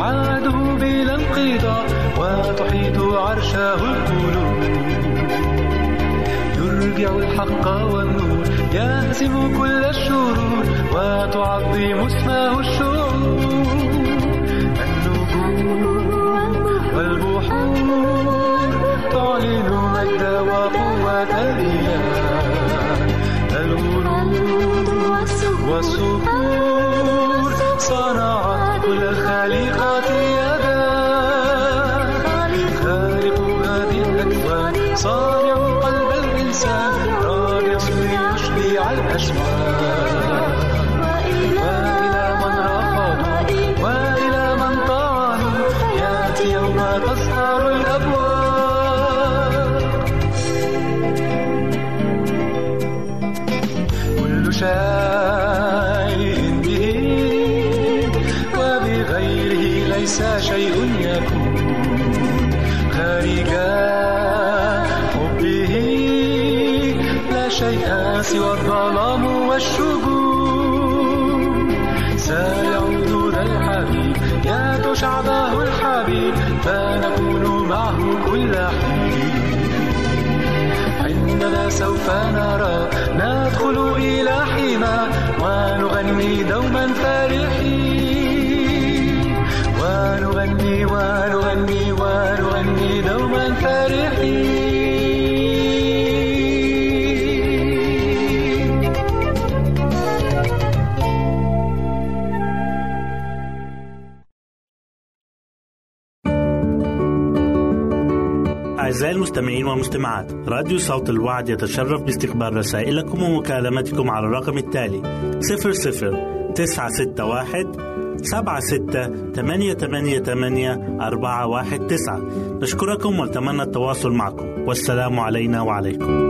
عاده بلا انقضاء وتحيط عرشه القلوب. يرجع الحق والنور يهزم كل الشرور وتعظم اسمه الشعور. النجوم والبحور تعلن وقوة والصخور صنعت عندنا سوف نرى ندخل إلى حما ونغني دوما المستمعين والمستمعات. راديو صوت الوعد يتشرف باستقبال رسائلكم ومكالمتكم على الرقم التالي 00 961 سبعة ستة ثمانية ثمانية ثمانية أربعة واحد تسعة. نشكركم ونتمنى التواصل معكم. والسلام علينا وعليكم.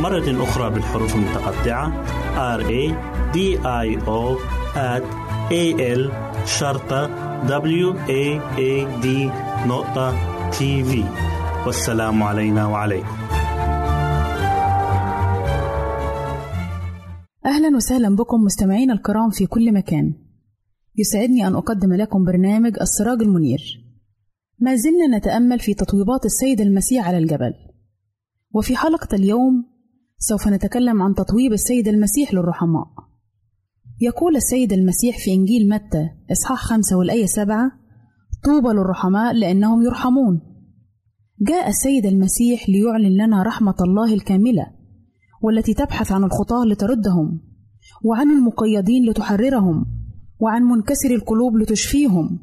مرة أخرى بالحروف المتقطعة. R A D I O at A L شرطة W A A D نقطة تي في والسلام علينا وعليكم. أهلا وسهلا بكم مستمعينا الكرام في كل مكان. يسعدني أن أقدم لكم برنامج السراج المنير. ما زلنا نتأمل في تطويبات السيد المسيح على الجبل. وفي حلقة اليوم سوف نتكلم عن تطويب السيد المسيح للرحماء. يقول السيد المسيح في إنجيل متى إصحاح خمسة والآية سبعة طوبى للرحماء لأنهم يرحمون جاء السيد المسيح ليعلن لنا رحمة الله الكاملة والتي تبحث عن الخطاة لتردهم وعن المقيدين لتحررهم وعن منكسر القلوب لتشفيهم.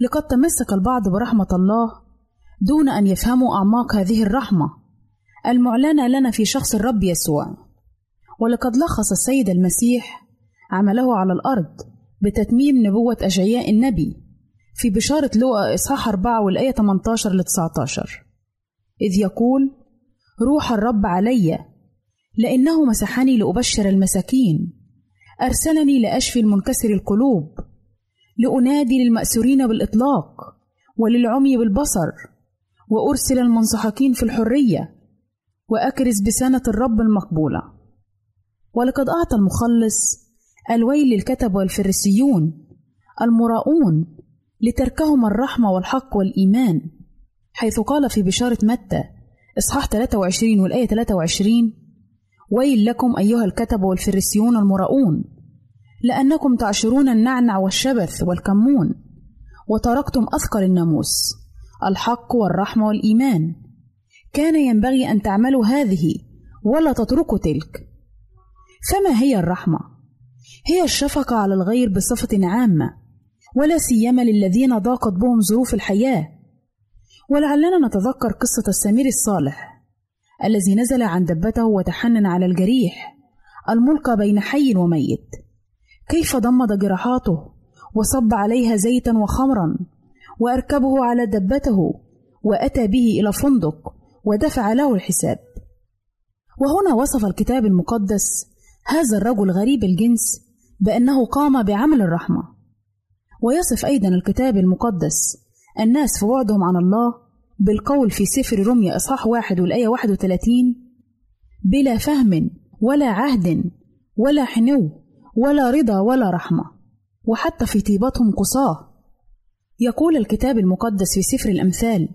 لقد تمسك البعض برحمة الله دون أن يفهموا أعماق هذه الرحمة. المعلنة لنا في شخص الرب يسوع. ولقد لخص السيد المسيح عمله على الأرض بتتميم نبوة أشعياء النبي في بشارة لوقا إصحاح 4 والآية 18 ل 19 إذ يقول روح الرب علي لأنه مسحني لأبشر المساكين. أرسلني لأشفي المنكسر القلوب. لأنادي للمأسورين بالإطلاق وللعمي بالبصر. وأرسل المنسحقين في الحرية وأكرز بسنة الرب المقبولة. ولقد أعطى المخلص الويل للكتب والفريسيون المراؤون لتركهم الرحمة والحق والإيمان حيث قال في بشارة متى إصحاح 23 والآية 23 ويل لكم أيها الكتب والفريسيون المراؤون لأنكم تعشرون النعنع والشبث والكمون وتركتم أثقل الناموس الحق والرحمة والإيمان. كان ينبغي أن تعملوا هذه ولا تتركوا تلك. فما هي الرحمة؟ هي الشفقة على الغير بصفة عامة ولا سيما للذين ضاقت بهم ظروف الحياة. ولعلنا نتذكر قصة السمير الصالح الذي نزل عن دبته وتحنن على الجريح الملقى بين حي وميت. كيف ضمد جراحاته وصب عليها زيتا وخمرا وأركبه على دبته وأتى به إلى فندق ودفع له الحساب. وهنا وصف الكتاب المقدس هذا الرجل غريب الجنس بأنه قام بعمل الرحمة. ويصف أيضا الكتاب المقدس الناس في بعدهم عن الله بالقول في سفر رمية إصحاح واحد والآية واحد وثلاثين بلا فهم ولا عهد ولا حنو ولا رضا ولا رحمة وحتى في طيبتهم قصاه. يقول الكتاب المقدس في سفر الأمثال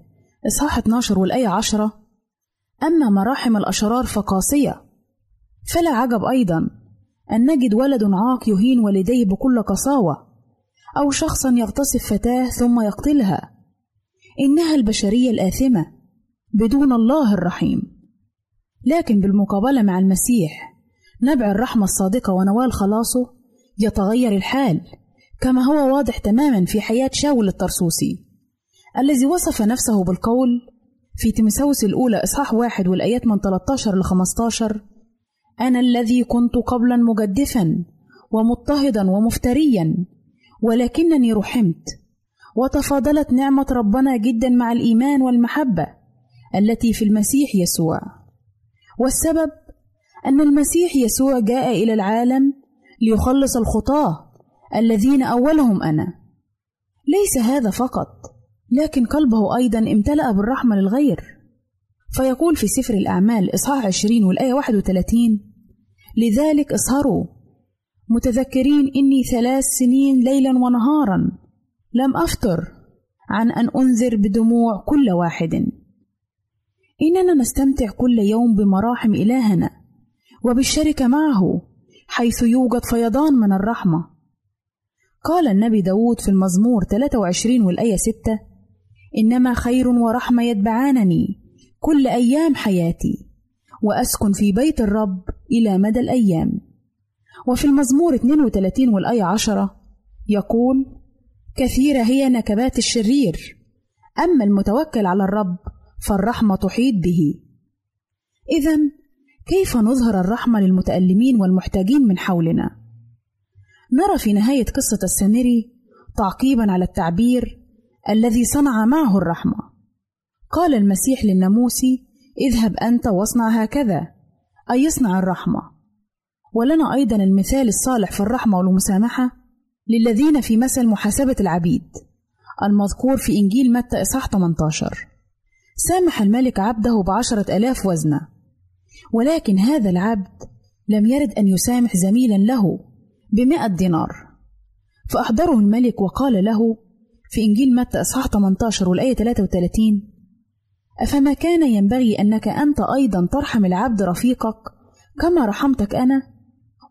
إصحاح 12 والآية 10 أما مراحم الأشرار فقاسية. فلا عجب أيضا أن نجد ولد عاق يهين والديه بكل قساوة أو شخصا يغتصب فتاة ثم يقتلها. إنها البشرية الآثمة بدون الله الرحيم. لكن بالمقابلة مع المسيح نبع الرحمة الصادقة ونوال خلاصه يتغير الحال كما هو واضح تماما في حياة شاول الطرسوسي. الذي وصف نفسه بالقول في تيموثاوس الأولى إصحاح واحد والآيات من 13 ل 15 أنا الذي كنت قبلا مجدفا ومضطهدا ومفتريا ولكنني رحمت وتفاضلت نعمة ربنا جدا مع الإيمان والمحبة التي في المسيح يسوع. والسبب أن المسيح يسوع جاء إلى العالم ليخلص الخطاة الذين أولهم أنا. ليس هذا فقط لكن قلبه أيضا امتلأ بالرحمة للغير. فيقول في سفر الأعمال إصحاح 20 والآية 31 لذلك اسهروا متذكرين إني ثلاث سنين ليلا ونهارا لم أفتر عن أن أنذر بدموع كل واحد. إننا نستمتع كل يوم بمراحم إلهنا وبالشركة معه حيث يوجد فيضان من الرحمة. قال النبي داود في المزمور 23 والآية 6 إنما خير ورحمة يتبعانني كل أيام حياتي وأسكن في بيت الرب إلى مدى الأيام وفي المزمور 32 والآية 10 يقول كثيرة هي نكبات الشرير أما المتوكل على الرب فالرحمة تحيط به إذا كيف نظهر الرحمة للمتألمين والمحتاجين من حولنا؟ نرى في نهاية قصة السامري تعقيبا على التعبير الذي صنع معه الرحمة. قال المسيح للناموسي اذهب أنت واصنع هكذا أي يصنع الرحمة؟ ولنا أيضا المثال الصالح في الرحمة والمسامحة للذين في مثل محاسبة العبيد المذكور في إنجيل متى إصحاح 18 سامح الملك عبده بعشرة ألاف وزنة. ولكن هذا العبد لم يرد أن يسامح زميلا له بمئة دينار. فأحضره الملك وقال له في إنجيل متى إصحاح 18 والآية 33 أفما كان ينبغي أنك أنت أيضا ترحم العبد رفيقك كما رحمتك أنا؟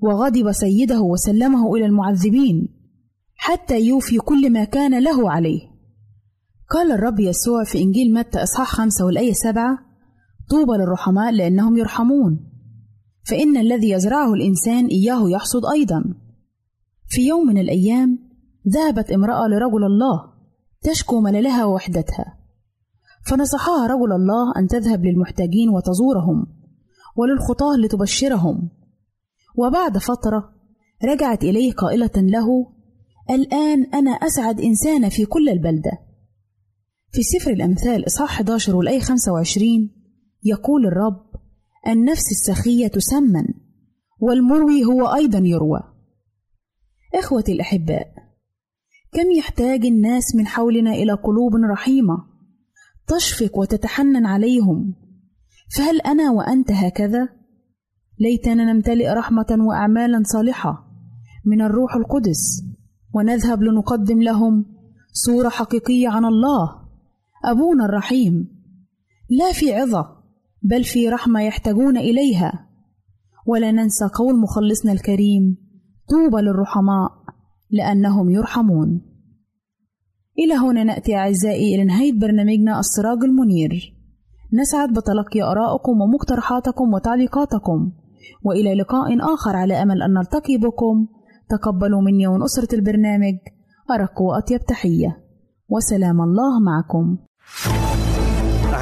وغضب سيده وسلمه إلى المعذبين حتى يوفي كل ما كان له عليه. قال الرب يسوع في إنجيل متى إصحاح خمسة والآية سبعة طوبى للرحماء لأنهم يرحمون. فإن الذي يزرعه الإنسان إياه يحصد أيضا. في يوم من الأيام ذهبت امرأة لرجل الله تشكو مللها ووحدتها فنصحها رجل الله أن تذهب للمحتاجين وتزورهم وللخطاة لتبشرهم. وبعد فترة رجعت إليه قائلة له الآن أنا أسعد إنسانة في كل البلدة. في سفر الأمثال إصحاح 11 والآية 25 يقول الرب النفس السخية تسمن والمروي هو أيضا يروى. إخوتي الأحباء كم يحتاج الناس من حولنا إلى قلوب رحيمة تشفق وتتحنن عليهم؟ فهل أنا وأنت هكذا؟ ليتنا نمتلئ رحمة وأعمالا صالحة من الروح القدس ونذهب لنقدم لهم صورة حقيقية عن الله أبونا الرحيم. لا في عظة بل في رحمة يحتاجون إليها. ولا ننسى قول مخلصنا الكريم طوبى للرحماء. لأنهم يرحمون. إلى هنا نأتي أعزائي إلى نهاية برنامجنا السراج المنير. نسعد بتلقي آرائكم ومقترحاتكم وتعليقاتكم وإلى لقاء آخر على أمل أن نلتقي بكم. تقبلوا مني ومن أسرة البرنامج. أرق وأطيب تحية. وسلام الله معكم.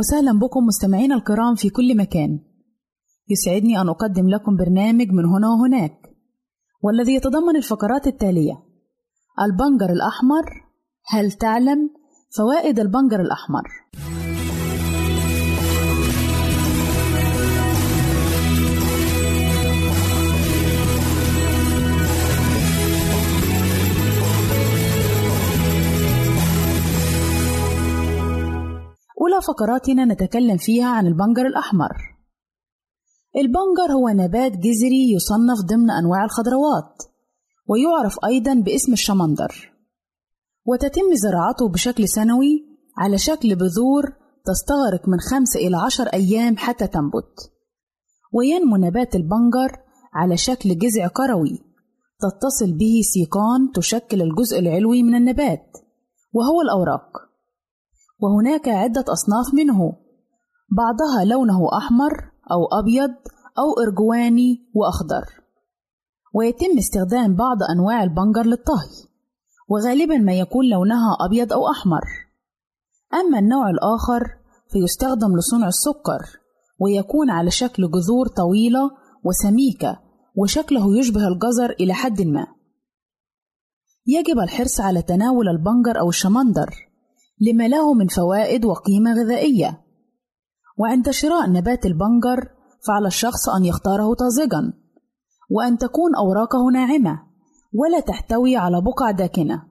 وسهلا بكم مستمعينا الكرام في كل مكان. يسعدني أن أقدم لكم برنامج من هنا وهناك والذي يتضمن الفقرات التالية البنجر الأحمر هل تعلم فوائد البنجر الأحمر؟ فقراتنا نتكلم فيها عن البنجر الأحمر. البنجر هو نبات جذري يصنف ضمن أنواع الخضروات ويعرف أيضا باسم الشمندر. وتتم زراعته بشكل سنوي على شكل بذور تستغرق من خمسة إلى عشر أيام حتى تنبت. وينمو نبات البنجر على شكل جذع كروي تتصل به سيقان تشكل الجزء العلوي من النبات وهو الأوراق. وهناك عدة أصناف منه. بعضها لونه أحمر أو أبيض أو إرجواني وأخضر. ويتم استخدام بعض أنواع البنجر للطهي وغالبا ما يكون لونها أبيض أو أحمر. أما النوع الآخر فيستخدم لصنع السكر ويكون على شكل جذور طويلة وسميكة وشكله يشبه الجزر إلى حد ما. يجب الحرص على تناول البنجر أو الشمندر. لما له من فوائد وقيمة غذائية. وعند شراء نبات البنجر فعلى الشخص أن يختاره طازجا. وأن تكون أوراقه ناعمة ولا تحتوي على بقع داكنة.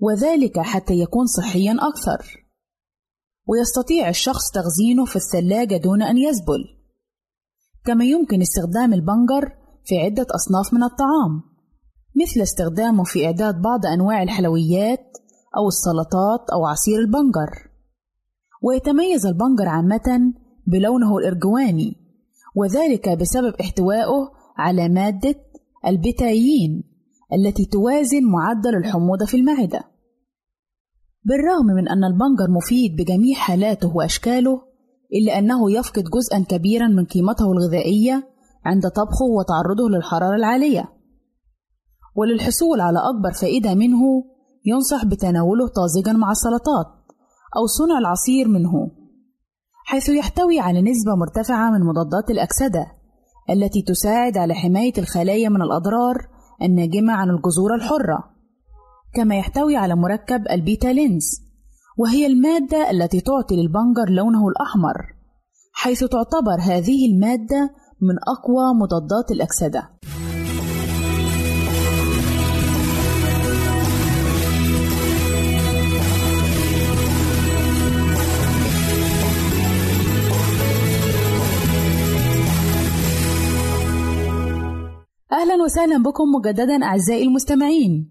وذلك حتى يكون صحيا أكثر. ويستطيع الشخص تخزينه في الثلاجة دون أن يذبل كما يمكن استخدام البنجر في عدة أصناف من الطعام مثل استخدامه في إعداد بعض أنواع الحلويات أو السلطات أو عصير البنجر. ويتميز البنجر عامة بلونه الإرجواني وذلك بسبب احتوائه على مادة البتايين التي توازن معدل الحموضة في المعدة. بالرغم من أن البنجر مفيد بجميع حالاته وأشكاله إلا أنه يفقد جزءا كبيرا من قيمته الغذائية عند طبخه وتعرضه للحرارة العالية. وللحصول على أكبر فائدة منه ينصح بتناوله طازجا مع السلطات أو صنع العصير منه حيث يحتوي على نسبة مرتفعة من مضادات الأكسدة التي تساعد على حماية الخلايا من الأضرار الناجمة عن الجذور الحرة كما يحتوي على مركب البيتا لينز وهي المادة التي تعطي للبنجر لونه الأحمر حيث تعتبر هذه المادة من أقوى مضادات الأكسدة. أهلا وسهلا بكم مجددا أعزائي المستمعين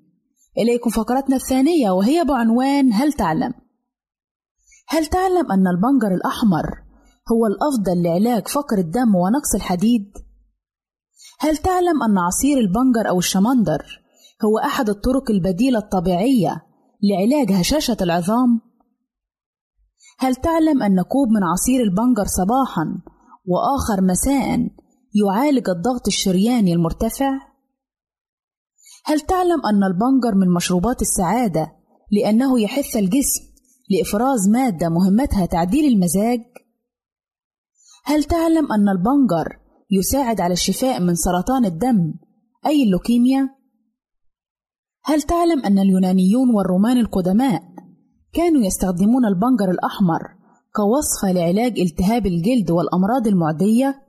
إليكم فقرتنا الثانية وهي بعنوان هل تعلم؟ هل تعلم أن البنجر الأحمر هو الأفضل لعلاج فقر الدم ونقص الحديد؟ هل تعلم أن عصير البنجر أو الشمندر هو أحد الطرق البديلة الطبيعية لعلاج هشاشة العظام؟ هل تعلم أن كوب من عصير البنجر صباحا وآخر مساء يعالج الضغط الشرياني المرتفع؟ هل تعلم أن البنجر من مشروبات السعادة لأنه يحث الجسم لإفراز مادة مهمتها تعديل المزاج؟ هل تعلم أن البنجر يساعد على الشفاء من سرطان الدم أي اللوكيميا؟ هل تعلم أن اليونانيون والرومان القدماء كانوا يستخدمون البنجر الأحمر كوصفة لعلاج التهاب الجلد والأمراض المعدية؟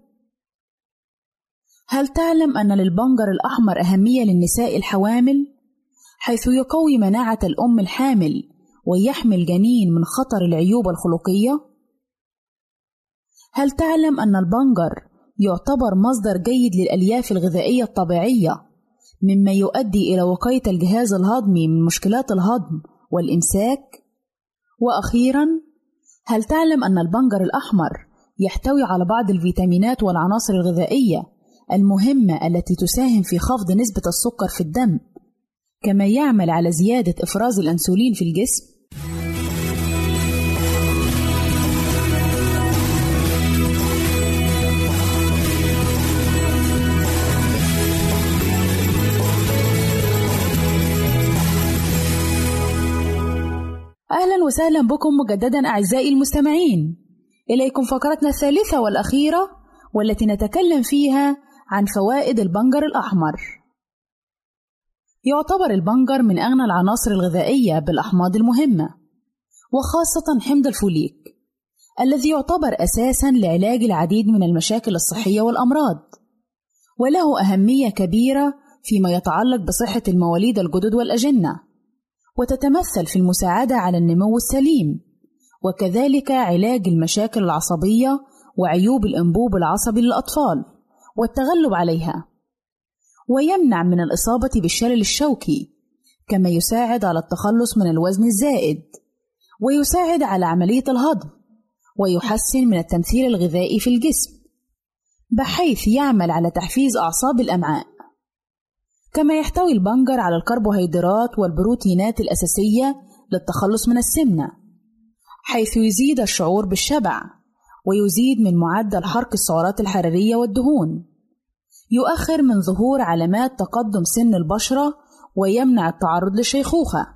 هل تعلم أن للبنجر الأحمر أهمية للنساء الحوامل؟ حيث يقوي مناعة الأم الحامل ويحمي الجنين من خطر العيوب الخلقية؟ هل تعلم أن البنجر يعتبر مصدر جيد للألياف الغذائية الطبيعية مما يؤدي إلى وقاية الجهاز الهضمي من مشكلات الهضم والإمساك؟ وأخيرا هل تعلم أن البنجر الأحمر يحتوي على بعض الفيتامينات والعناصر الغذائية المهمة التي تساهم في خفض نسبة السكر في الدم كما يعمل على زيادة إفراز الأنسولين في الجسم. أهلا وسهلا بكم مجددا أعزائي المستمعين. إليكم فقرتنا الثالثة والأخيرة والتي نتكلم فيها عن فوائد البنجر الأحمر. يعتبر البنجر من أغنى العناصر الغذائية بالأحماض المهمة وخاصة حمض الفوليك الذي يعتبر أساسا لعلاج العديد من المشاكل الصحية والأمراض وله أهمية كبيرة فيما يتعلق بصحة المواليد الجدد والأجنة وتتمثل في المساعدة على النمو السليم وكذلك علاج المشاكل العصبية وعيوب الأنبوب العصبي للأطفال. والتغلب عليها. ويمنع من الإصابة بالشلل الشوكي كما يساعد على التخلص من الوزن الزائد ويساعد على عملية الهضم ويحسن من التمثيل الغذائي في الجسم بحيث يعمل على تحفيز أعصاب الأمعاء. كما يحتوي البنجر على الكربوهيدرات والبروتينات الأساسية للتخلص من السمنة حيث يزيد الشعور بالشبع. ويزيد من معدل حرق السعرات الحرارية والدهون. يؤخر من ظهور علامات تقدم سن البشرة ويمنع التعرض للشيخوخة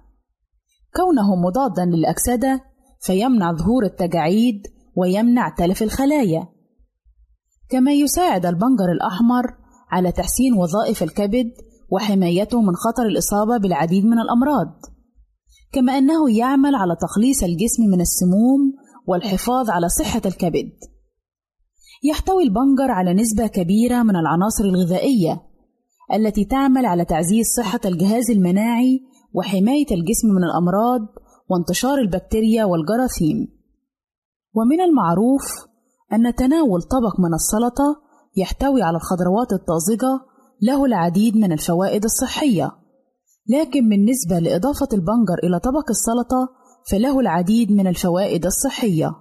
كونه مضادا للأكسدة فيمنع ظهور التجاعيد ويمنع تلف الخلايا. كما يساعد البنجر الأحمر على تحسين وظائف الكبد وحمايته من خطر الإصابة بالعديد من الأمراض. كما أنه يعمل على تخليص الجسم من السموم والحفاظ على صحة الكبد. يحتوي البنجر على نسبة كبيرة من العناصر الغذائية التي تعمل على تعزيز صحة الجهاز المناعي وحماية الجسم من الأمراض وانتشار البكتيريا والجراثيم. ومن المعروف أن تناول طبق من السلطة يحتوي على الخضروات الطازجة له العديد من الفوائد الصحية لكن بالنسبة لإضافة البنجر إلى طبق السلطة فله العديد من الفوائد الصحية.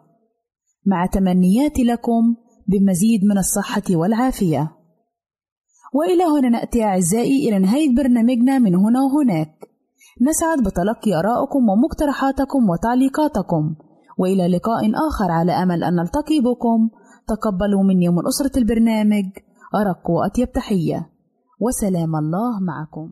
مع تمنياتي لكم بمزيد من الصحة والعافية. وإلى هنا نأتي أعزائي إلى نهاية برنامجنا من هنا وهناك. نسعد بتلقي آرائكم ومقترحاتكم وتعليقاتكم. وإلى لقاء آخر على أمل أن نلتقي بكم. تقبلوا مني ومن أسرة البرنامج. أرق وأطيب تحية. وسلام الله معكم.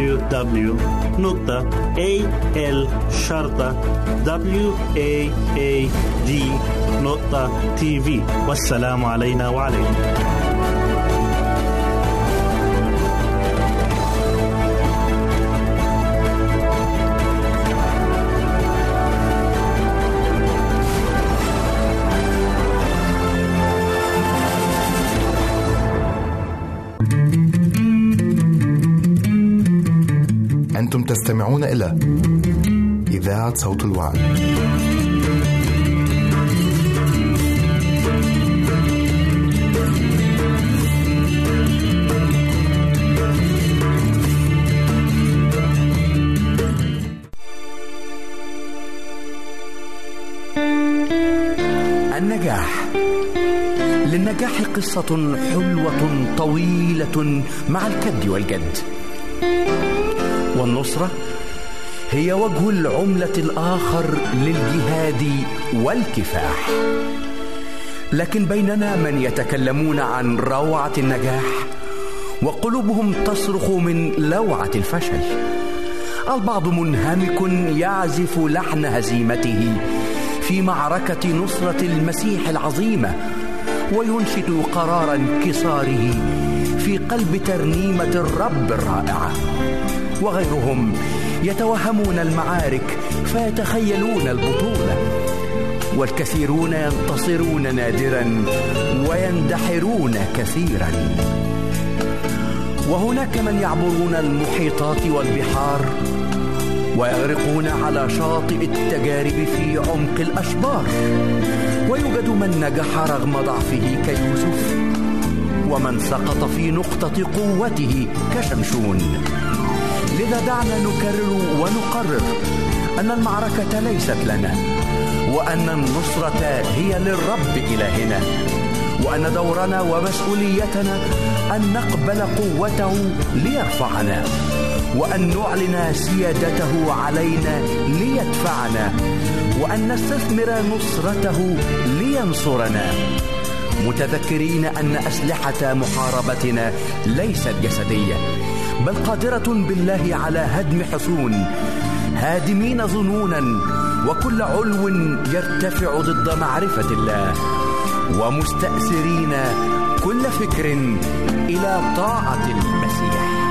www.al-waad.tv والسلام علينا وعليكم. أنتم تستمعون إلى إذاعة صوت الوعد. النجاح للنجاح قصة حلوة طويلة مع الكد والجد والنصرة هي وجه العملة الآخر للجهاد والكفاح. لكن بيننا من يتكلمون عن روعة النجاح وقلوبهم تصرخ من لوعة الفشل. البعض منهمك يعزف لحن هزيمته في معركة نصرة المسيح العظيمة وينشد قرار انكساره في قلب ترنيمة الرب الرائعة. وغيرهم يتوهمون المعارك فيتخيلون البطولة. والكثيرون ينتصرون نادرا ويندحرون كثيرا. وهناك من يعبرون المحيطات والبحار ويغرقون على شاطئ التجارب في عمق الأشبار. ويوجد من نجح رغم ضعفه كيوسف ومن سقط في نقطة قوته كشمشون. لذا دعنا نكرر ونقرر أن المعركة ليست لنا وأن النصرة هي للرب إلهنا وأن دورنا ومسؤوليتنا أن نقبل قوته ليرفعنا وأن نعلن سيادته علينا ليدفعنا وأن نستثمر نصرته لينصرنا. متذكرين أن أسلحة محاربتنا ليست جسدية بل قادرة بالله على هدم حصون هادمين ظنونا وكل علو يرتفع ضد معرفة الله ومستأثرين كل فكر إلى طاعة المسيح.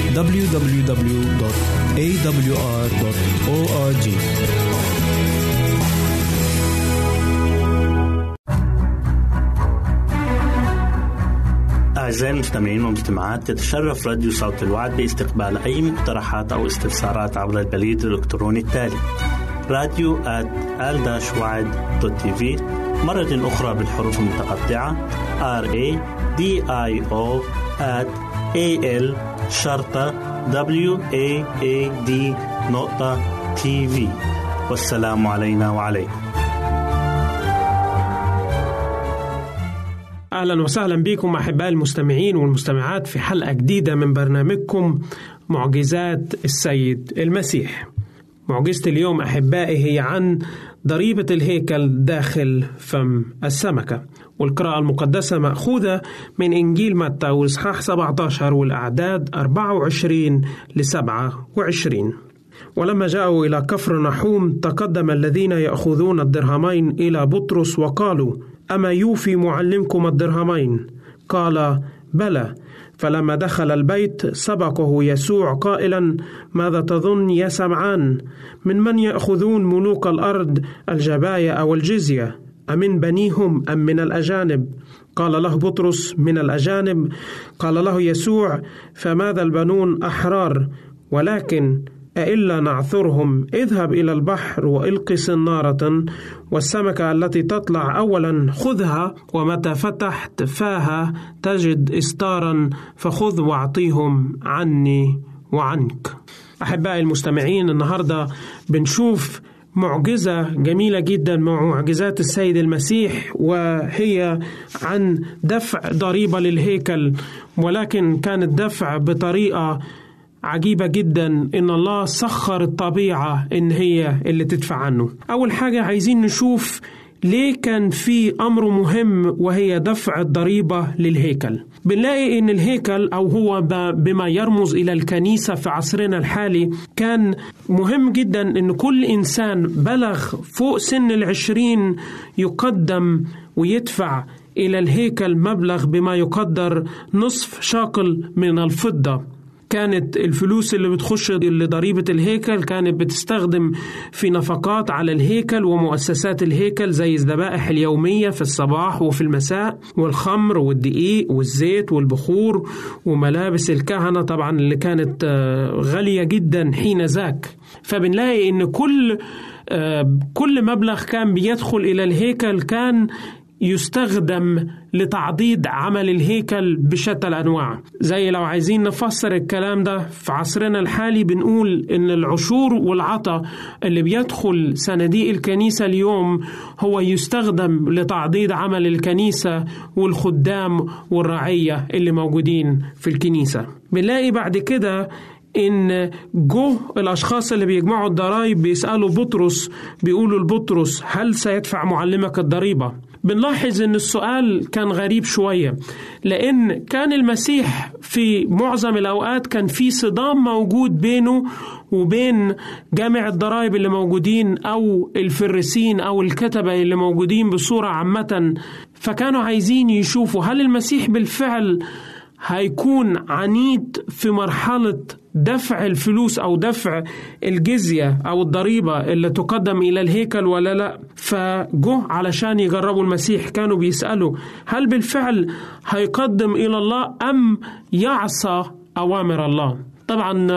www.awr.org أعزائي المستمعين والمستمعات يتشرف راديو صوت الوعد باستقبال أي مقترحات أو استفسارات عبر البريد الإلكتروني التالي راديو في مرة أخرى بالحروف المتقطعة R A D I O at A L شرطة W A A D نقطة تي في والسلام علينا وعليكم أهلا وسهلا بكم احبائي المستمعين والمستمعات في حلقة جديدة من برنامجكم معجزات السيد المسيح. معجزة اليوم أحبائي هي عن ضريبة الهيكل داخل فم السمكة. والقراءة المقدسة مأخوذة من إنجيل متى وإصحاح 17 والأعداد 24 ل 27 ولما جاءوا إلى كفر نحوم تقدم الذين يأخذون الدرهمين إلى بطرس وقالوا أما يوفي معلمكم الدرهمين؟ قال بلى. فلما دخل البيت سبقه يسوع قائلا ماذا تظن يا سمعان؟ من من يأخذون ملوك الأرض الجباية أو الجزية؟ أمن بنيهم أم من الأجانب؟ قال له بطرس من الأجانب. قال له يسوع فماذا البنون أحرار؟ ولكن أئلا نعثرهم اذهب إلى البحر وإلق صنارة والسمكة التي تطلع أولا خذها ومتى فتحت فاها تجد إستارا فخذ واعطيهم عني وعنك. أحبائي المستمعين النهاردة بنشوف معجزة جميلة جدا معجزات السيد المسيح وهي عن دفع ضريبة للهيكل ولكن كانت دفع بطريقة عجيبة جدا إن الله سخر الطبيعة إن هي اللي تدفع عنه. أول حاجة عايزين نشوف ليه كان في أمر مهم وهي دفع الضريبة للهيكل. بنلاقي إن الهيكل أو هو بما يرمز إلى الكنيسة في عصرنا الحالي كان مهم جدا إن كل إنسان بلغ فوق سن العشرين يقدم ويدفع إلى الهيكل مبلغ بما يقدر نصف شاقل من الفضة كانت الفلوس اللي بتخش لضريبة الهيكل كانت بتستخدم في نفقات على الهيكل ومؤسسات الهيكل زي الذبائح اليومية في الصباح وفي المساء والخمر والدقيق والزيت والبخور وملابس الكهنة طبعا اللي كانت آه، غالية جدا حين ذاك. فبنلاقي إن كل آه، كل مبلغ كان بيدخل إلى الهيكل كان يستخدم لتعضيد عمل الهيكل بشتى الأنواع. زي لو عايزين نفسر الكلام ده في عصرنا الحالي بنقول إن العشور والعطا اللي بيدخل صناديق الكنيسة اليوم هو يستخدم لتعضيد عمل الكنيسة والخدام والرعية اللي موجودين في الكنيسة. بنلاقي بعد كده إن جو الأشخاص اللي بيجمعوا الضرائب بيسألوا بطرس بيقولوا لبطرس هل سيدفع معلمك الضريبة؟ بنلاحظ إن السؤال كان غريب شوية لأن كان المسيح في معظم الأوقات كان في صدام موجود بينه وبين جامع الضرائب اللي موجودين أو الفريسين أو الكتبة اللي موجودين بصورة عامة. فكانوا عايزين يشوفوا هل المسيح بالفعل هيكون عنيد في مرحلة دفع الفلوس أو دفع الجزية أو الضريبة اللي تقدم إلى الهيكل ولا لا. فجه علشان يجربوا المسيح كانوا بيسألوا هل بالفعل هيقدم إلى الله أم يعصى أوامر الله. طبعا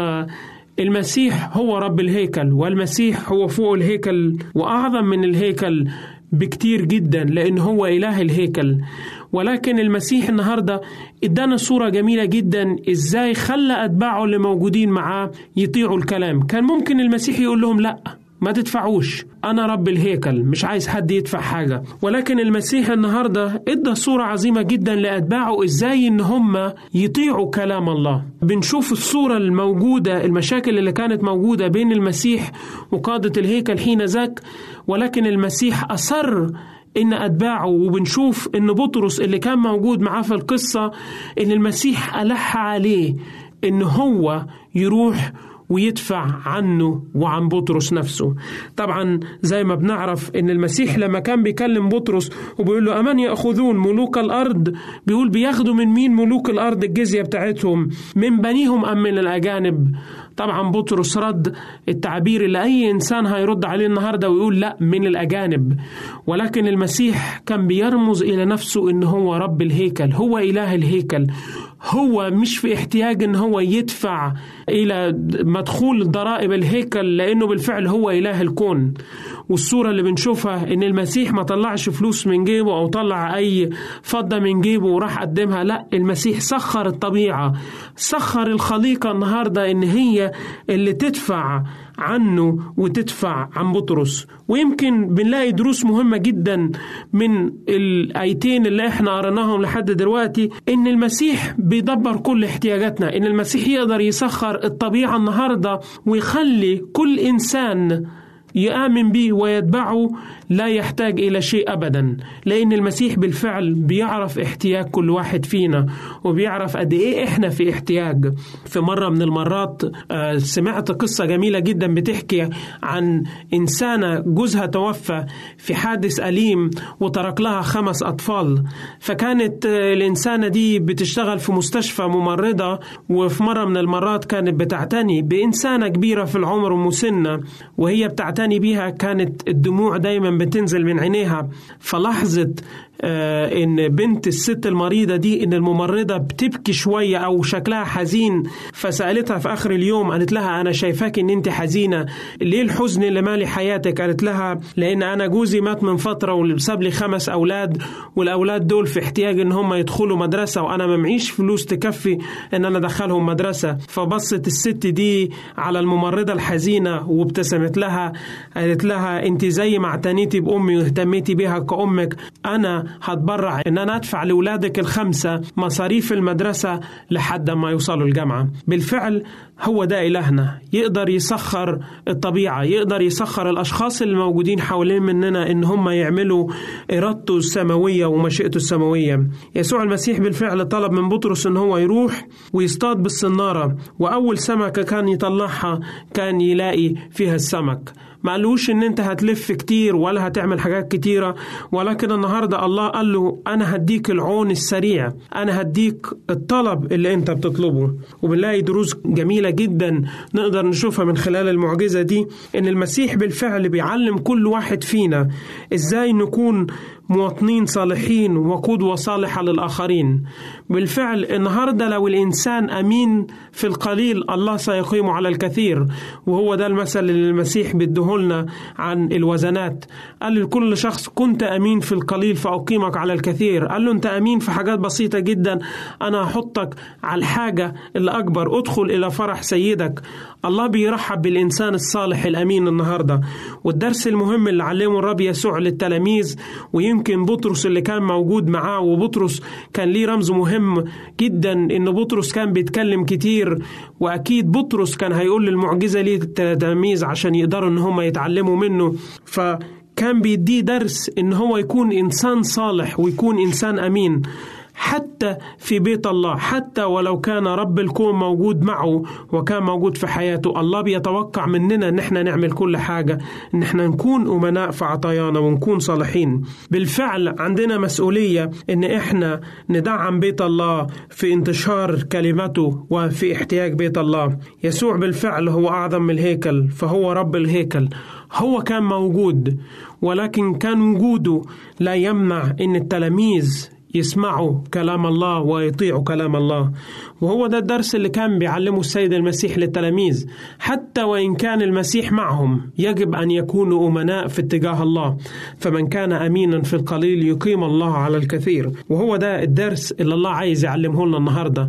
المسيح هو رب الهيكل والمسيح هو فوق الهيكل وأعظم من الهيكل بكتير جدا لأن هو إله الهيكل. ولكن المسيح النهارده إدانا صورة جميلة جدا إزاي خلى أتباعه اللي موجودين معاه يطيعوا الكلام. كان ممكن المسيح يقول لهم لا ما تدفعوش أنا رب الهيكل مش عايز حد يدفع حاجة. ولكن المسيح النهاردة إدى صورة عظيمة جدا لأتباعه إزاي إن هم يطيعوا كلام الله. بنشوف الصورة الموجودة المشاكل اللي كانت موجودة بين المسيح وقادة الهيكل حين ذاك ولكن المسيح أصر إن أتباعه وبنشوف إن بطرس اللي كان موجود معاه في القصة إن المسيح ألح عليه إن هو يروح ويدفع عنه وعن بطرس نفسه. طبعا زي ما بنعرف إن المسيح لما كان بيكلم بطرس وبيقول له أمان يأخذون ملوك الأرض؟ بيقول بياخدوا من مين ملوك الأرض الجزية بتاعتهم؟ من بنيهم أم من الأجانب؟ طبعا بطرس رد التعبير اللي أي إنسان هيرد عليه النهارده ويقول لا من الأجانب. ولكن المسيح كان بيرمز إلى نفسه إن هو رب الهيكل هو إله الهيكل. هو مش في احتياج إن هو يدفع إلى مدخول ضرائب الهيكل لأنه بالفعل هو إله الكون. والصورة اللي بنشوفها إن المسيح ما طلعش فلوس من جيبه أو طلع أي فضة من جيبه وراح قدمها لا المسيح سخر الطبيعة سخر الخليقة النهارده إن هي اللي تدفع عنه وتدفع عن بطرس. ويمكن بنلاقي دروس مهمة جدا من الآيتين اللي إحنا قريناهم لحد دلوقتي إن المسيح بيدبر كل احتياجاتنا إن المسيح يقدر يسخر الطبيعة النهاردة ويخلي كل إنسان يآمن به ويتبعه لا يحتاج إلى شيء أبدا لأن المسيح بالفعل بيعرف احتياج كل واحد فينا وبيعرف قد إيه إحنا في احتياج. في مرة من المرات آه، سمعت قصة جميلة جدا بتحكي عن إنسانة جوزها توفى في حادث أليم وترك لها خمس أطفال. فكانت آه، الإنسانة دي بتشتغل في مستشفى ممرضة وفي مرة من المرات كانت بتعتني بإنسانة كبيرة في العمر ومسنة وهي بتعتني بيها. كانت الدموع دايما بتنزل من عينيها فلاحظت آه، إن بنت الست المريضة دي إن الممرضة بتبكي شوية أو شكلها حزين فسألتها في آخر اليوم قالت لها أنا شايفاك إن أنت حزينة ليه الحزن اللي مالي حياتك؟ قالت لها لأن أنا جوزي مات من فترة وساب لي خمس أولاد والأولاد دول في احتياج إن هم يدخلوا مدرسة وأنا ما معيش فلوس تكفي إن أنا أدخلهم مدرسة. فبصت الست دي على الممرضة الحزينة وابتسمت لها قالت لها أنت زي ما اعتنيتي بأمي واهتميتي بيها كأمك أنا هتبرع إن أنا أدفع لأولادك الخمسة مصاريف المدرسة لحد ما يوصلوا الجامعة. بالفعل هو ده إلهنا. يقدر يسخر الطبيعة يقدر يسخر الأشخاص اللي موجودين حوالين مننا إن هم يعملوا إرادته السماوية ومشيئته السماوية. يسوع المسيح بالفعل طلب من بطرس إن هو يروح ويصطاد بالصنارة وأول سمكة كان يطلعها كان يلاقي فيها السمك. ما قالوش إن أنت هتلف كتير ولا هتعمل حاجات كتيرة ولكن النهاردة الله قال له أنا هديك العون السريع أنا هديك الطلب اللي أنت بتطلبه. وبنلاقي دروس جميلة جدا نقدر نشوفها من خلال المعجزة دي إن المسيح بالفعل بيعلم كل واحد فينا إزاي نكون مواطنين صالحين وقدوة صالحة للآخرين. بالفعل النهاردة لو الإنسان أمين في القليل الله سيقيمه على الكثير. وهو ده المثل اللي المسيح بيديهولنا عن الوزنات. قال لكل شخص كنت أمين في القليل فأقيمك على الكثير. قال له أنت أمين في حاجات بسيطة جدا. أنا هحطك على الحاجة اللي أكبر ادخل إلى فرح سيدك. الله بيرحب بالإنسان الصالح الأمين النهاردة. والدرس المهم اللي علمه الرب يسوع للتلاميذ ويمكن بطرس اللي كان موجود معاه وبطرس كان ليه رمز مهم جدا إن بطرس كان بيتكلم كتير وأكيد بطرس كان هيقول المعجزة ليه التلاميذ عشان يقدروا إن هم يتعلموا منه. ف كان بيديه درس إن هو يكون إنسان صالح ويكون إنسان أمين. حتى في بيت الله حتى ولو كان رب الكون موجود معه وكان موجود في حياته. الله بيتوقع مننا إن إحنا نعمل كل حاجة إن إحنا نكون أمناء في عطايانا ونكون صالحين. بالفعل عندنا مسؤولية إن إحنا ندعم بيت الله في انتشار كلمته وفي احتياج بيت الله. يسوع بالفعل هو أعظم من الهيكل فهو رب الهيكل. هو كان موجود ولكن كان وجوده لا يمنع إن التلاميذ يسمعوا كلام الله ويطيعوا كلام الله. وهو ده الدرس اللي كان بيعلمه السيد المسيح للتلاميذ. حتى وإن كان المسيح معهم يجب أن يكونوا أمناء في اتجاه الله. فمن كان أمينا في القليل يقيم الله على الكثير. وهو ده الدرس اللي الله عايز يعلمه لنا النهاردة.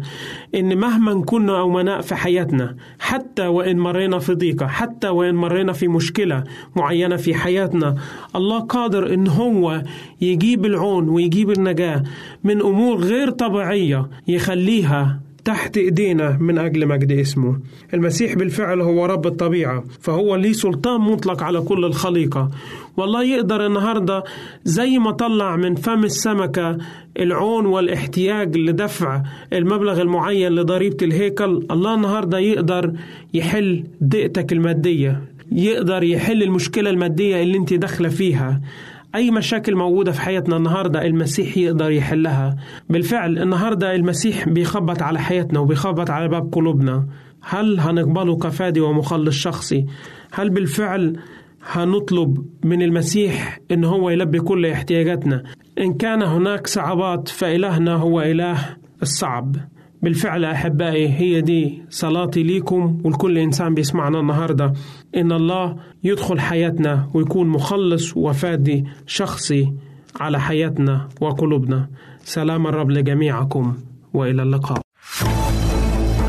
إن مهما كنا أمناء في حياتنا حتى وإن مرينا في ضيقة حتى وإن مرينا في مشكلة معينة في حياتنا الله قادر إن هو يجيب العون ويجيب النجاة من أمور غير طبيعية يخليها تحت إيدينا من أجل مجد اسمه المسيح بالفعل هو رب الطبيعة فهو ليه سلطان مطلق على كل الخليقة. والله يقدر النهاردة زي ما طلع من فم السمكة العون والاحتياج لدفع المبلغ المعين لضريبة الهيكل. الله النهاردة يقدر يحل ضيقتك المادية يقدر يحل المشكلة المادية اللي انت داخلة فيها. أي مشاكل موجودة في حياتنا النهاردة المسيح يقدر يحلها؟ بالفعل النهاردة المسيح بيخبط على حياتنا وبيخبط على باب قلوبنا. هل هنقبله كفادي ومخلص شخصي؟ هل بالفعل هنطلب من المسيح إن هو يلبي كل احتياجاتنا؟ إن كان هناك صعوبات فإلهنا هو إله الصعب. بالفعل أحبائي هي دي صلاتي ليكم ولكل إنسان بيسمعنا النهارده. إن الله يدخل حياتنا ويكون مخلص وفادي شخصي على حياتنا وقلوبنا. سلام الرب لجميعكم وإلى اللقاء.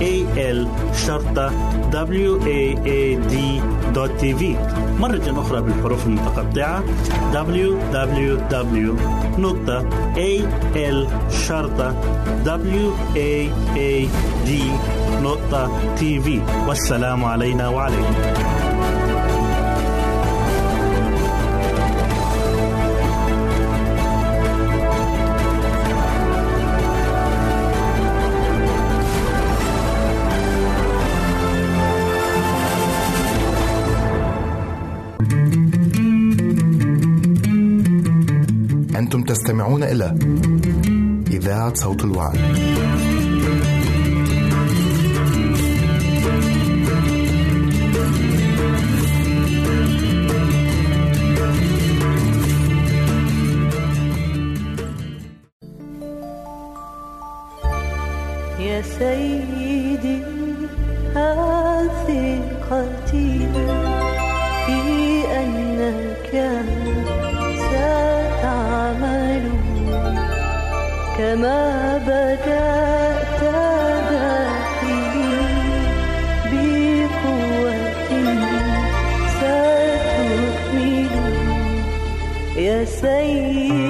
www.al-waad.tv مرة أخرى بالحروف المتقطعة. Www www.al-waad.tv والسلام علينا وعليكم. أنتم تستمعون إلى إذاعة صوت الوعد. يا سيدي ثقتي في أنك كما بدأت داخلي بقوة ستكمل. يا سيدي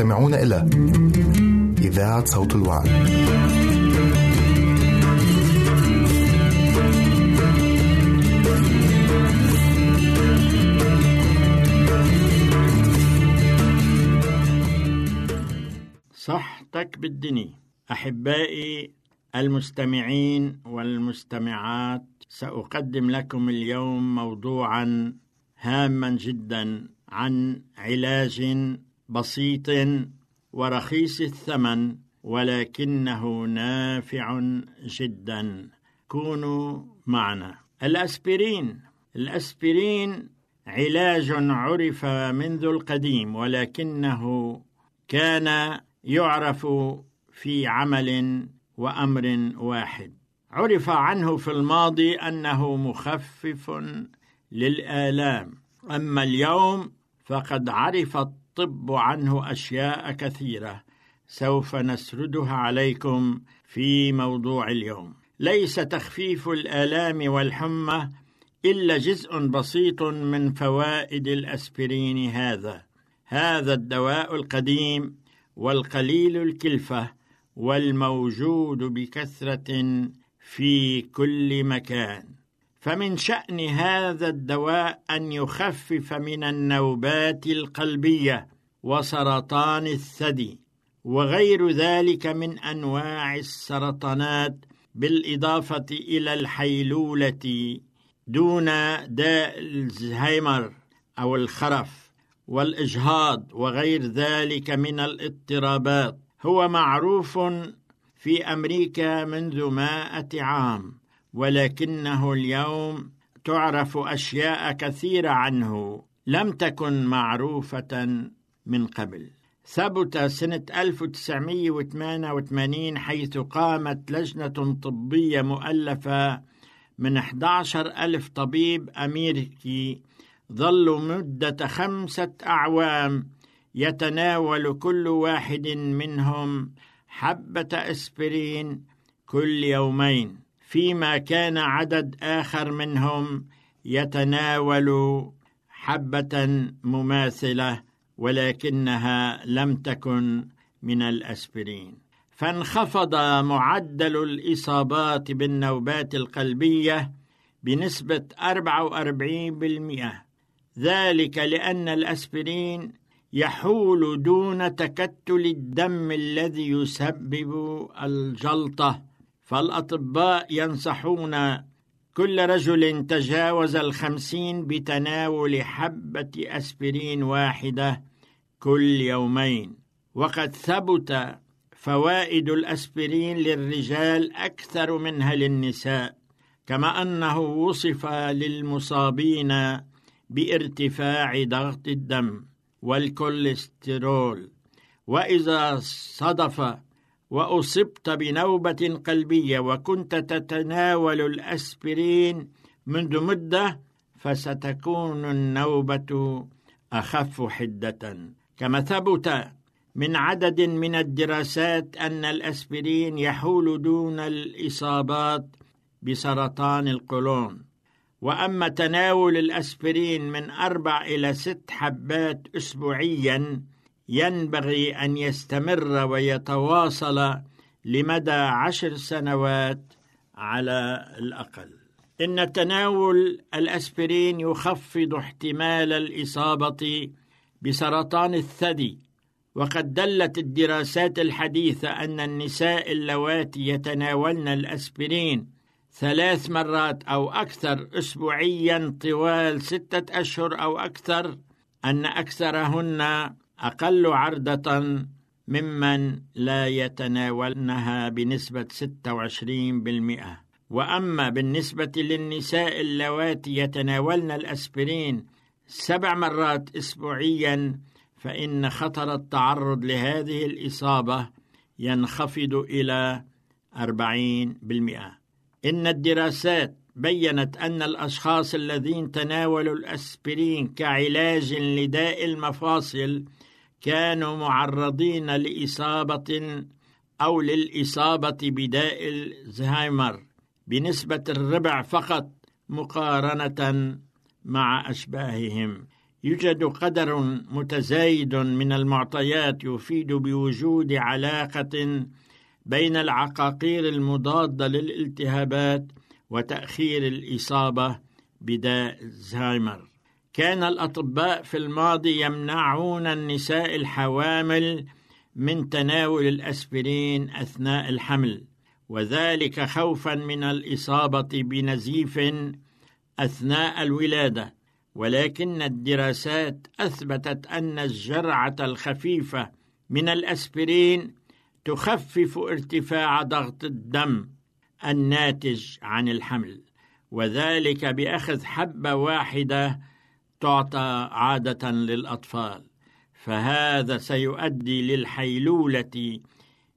تستمعون إلى إذاعة صوت الوعد. صحتك بالدني أحبائي المستمعين والمستمعات سأقدم لكم اليوم موضوعا هاما جدا عن علاج بسيط ورخيص الثمن ولكنه نافع جدا. كونوا معنا. الأسبرين. الأسبرين علاج عرف منذ القديم ولكنه كان يعرف في عمل وأمر واحد. عرف عنه في الماضي أنه مخفف للآلام. أما اليوم فقد عرف الطب عنه أشياء كثيرة سوف نسردها عليكم في موضوع اليوم. ليس تخفيف الآلام والحمى إلا جزء بسيط من فوائد الأسبرين هذا. هذا الدواء القديم والقليل الكلفة والموجود بكثرة في كل مكان. فمن شأن هذا الدواء أن يخفف من النوبات القلبية وسرطان الثدي وغير ذلك من أنواع السرطانات بالإضافة إلى الحيلولة دون داء الزهايمر أو الخرف والإجهاض وغير ذلك من الاضطرابات. هو معروف في أمريكا منذ مائة عام. ولكنه اليوم تعرف أشياء كثيرة عنه لم تكن معروفة من قبل. ثبت سنة 1988 حيث قامت لجنة طبية مؤلفة من 11 ألف طبيب أمريكي ظلوا مدة خمسة أعوام يتناول كل واحد منهم حبة أسبرين كل يومين. فيما كان عدد آخر منهم يتناول حبة مماثلة ولكنها لم تكن من الأسبرين. فانخفض معدل الإصابات بالنوبات القلبية بنسبة 44% ذلك لأن الأسبرين يحول دون تكتل الدم الذي يسبب الجلطة. فالأطباء ينصحون كل رجل تجاوز الخمسين بتناول حبة أسبرين واحدة كل يومين. وقد ثبت فوائد الأسبرين للرجال أكثر منها للنساء كما أنه وصف للمصابين بارتفاع ضغط الدم والكوليسترول. وإذا صدف وأصبت بنوبة قلبية وكنت تتناول الأسبرين منذ مدة فستكون النوبة أخف حدة. كما ثبت من عدد من الدراسات أن الأسبرين يحول دون الإصابات بسرطان القولون. وأما تناول الأسبرين من أربع إلى ست حبات اسبوعيا ينبغي أن يستمر ويتواصل لمدى عشر سنوات على الأقل. إن تناول الأسبرين يخفض احتمال الإصابة بسرطان الثدي وقد دلت الدراسات الحديثة أن النساء اللواتي يتناولن الأسبرين ثلاث مرات أو أكثر أسبوعيا طوال ستة أشهر أو أكثر أن أكثرهن أقل عرضة ممن لا يتناولنها بنسبة 26% وأما بالنسبة للنساء اللواتي يتناولن الأسبرين سبع مرات أسبوعيا فإن خطر التعرض لهذه الإصابة ينخفض إلى 40%. إن الدراسات بينت أن الأشخاص الذين تناولوا الأسبرين كعلاج لداء المفاصل كانوا معرضين لإصابة أو للإصابة بداء الزهايمر بنسبة الربع فقط مقارنة مع أشباههم. يوجد قدر متزايد من المعطيات يفيد بوجود علاقة بين العقاقير المضادة للالتهابات وتأخير الإصابة بداء الزهايمر. كان الأطباء في الماضي يمنعون النساء الحوامل من تناول الأسبرين أثناء الحمل وذلك خوفا من الإصابة بنزيف أثناء الولادة. ولكن الدراسات أثبتت أن الجرعة الخفيفة من الأسبرين تخفف ارتفاع ضغط الدم الناتج عن الحمل وذلك بأخذ حبة واحدة تعطى عادة للأطفال فهذا سيؤدي للحيلولة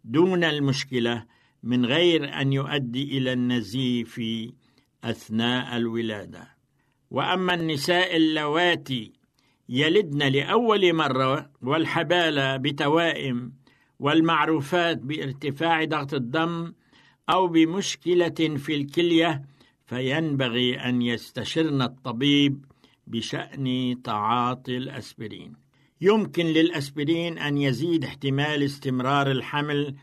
دون المشكلة من غير أن يؤدي إلى النزيف أثناء الولادة. وأما النساء اللواتي يلدن لأول مرة والحبالة بتوائم والمعروفات بارتفاع ضغط الدم أو بمشكلة في الكلية فينبغي أن يستشرن الطبيب بشأن تعاطي الأسبرين. يمكن للأسبرين أن يزيد احتمال استمرار الحمل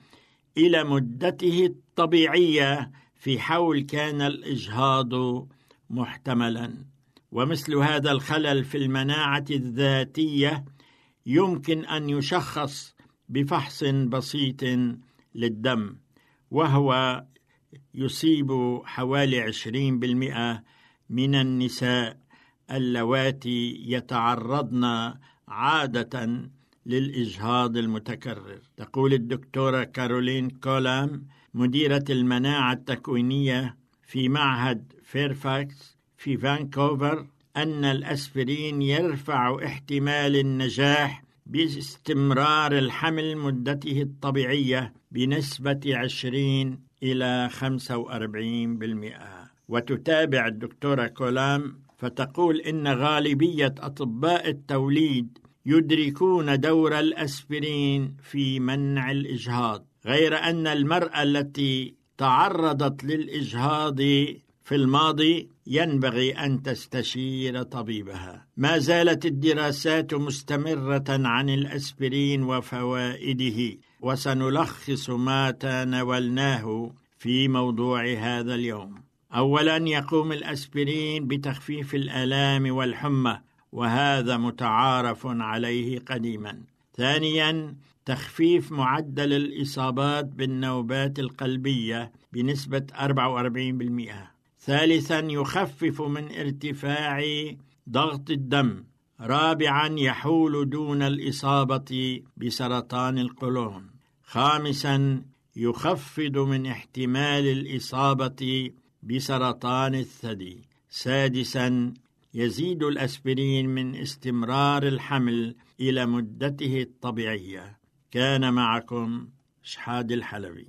إلى مدته الطبيعية في حول كان الإجهاض محتملا. ومثل هذا الخلل في المناعة الذاتية يمكن أن يشخص بفحص بسيط للدم وهو يصيب حوالي عشرين بالمئة من النساء. اللواتي يتعرضن عادة للإجهاض المتكرر. تقول الدكتورة كارولين كولام مديرة المناعة التكوينية في معهد فيرفاكس في فانكوفر أن الأسبرين يرفع احتمال النجاح باستمرار الحمل مدته الطبيعية بنسبة 20 إلى 45% وتتابع الدكتورة كولام فتقول إن غالبية أطباء التوليد يدركون دور الأسبرين في منع الإجهاض غير أن المرأة التي تعرضت للإجهاض في الماضي ينبغي أن تستشير طبيبها. ما زالت الدراسات مستمرة عن الأسبرين وفوائده وسنلخص ما تناولناه في موضوع هذا اليوم. اولا يقوم الأسبرين بتخفيف الآلام والحمى وهذا متعارف عليه قديما. ثانيا تخفيف معدل الإصابات بالنوبات القلبية بنسبة 44% ثالثا يخفف من ارتفاع ضغط الدم. رابعا يحول دون الإصابة بسرطان القولون. خامسا يخفض من احتمال الإصابة بسرطان الثدي. سادسا يزيد الأسبرين من استمرار الحمل إلى مدته الطبيعية. كان معكم شحاد الحلبي.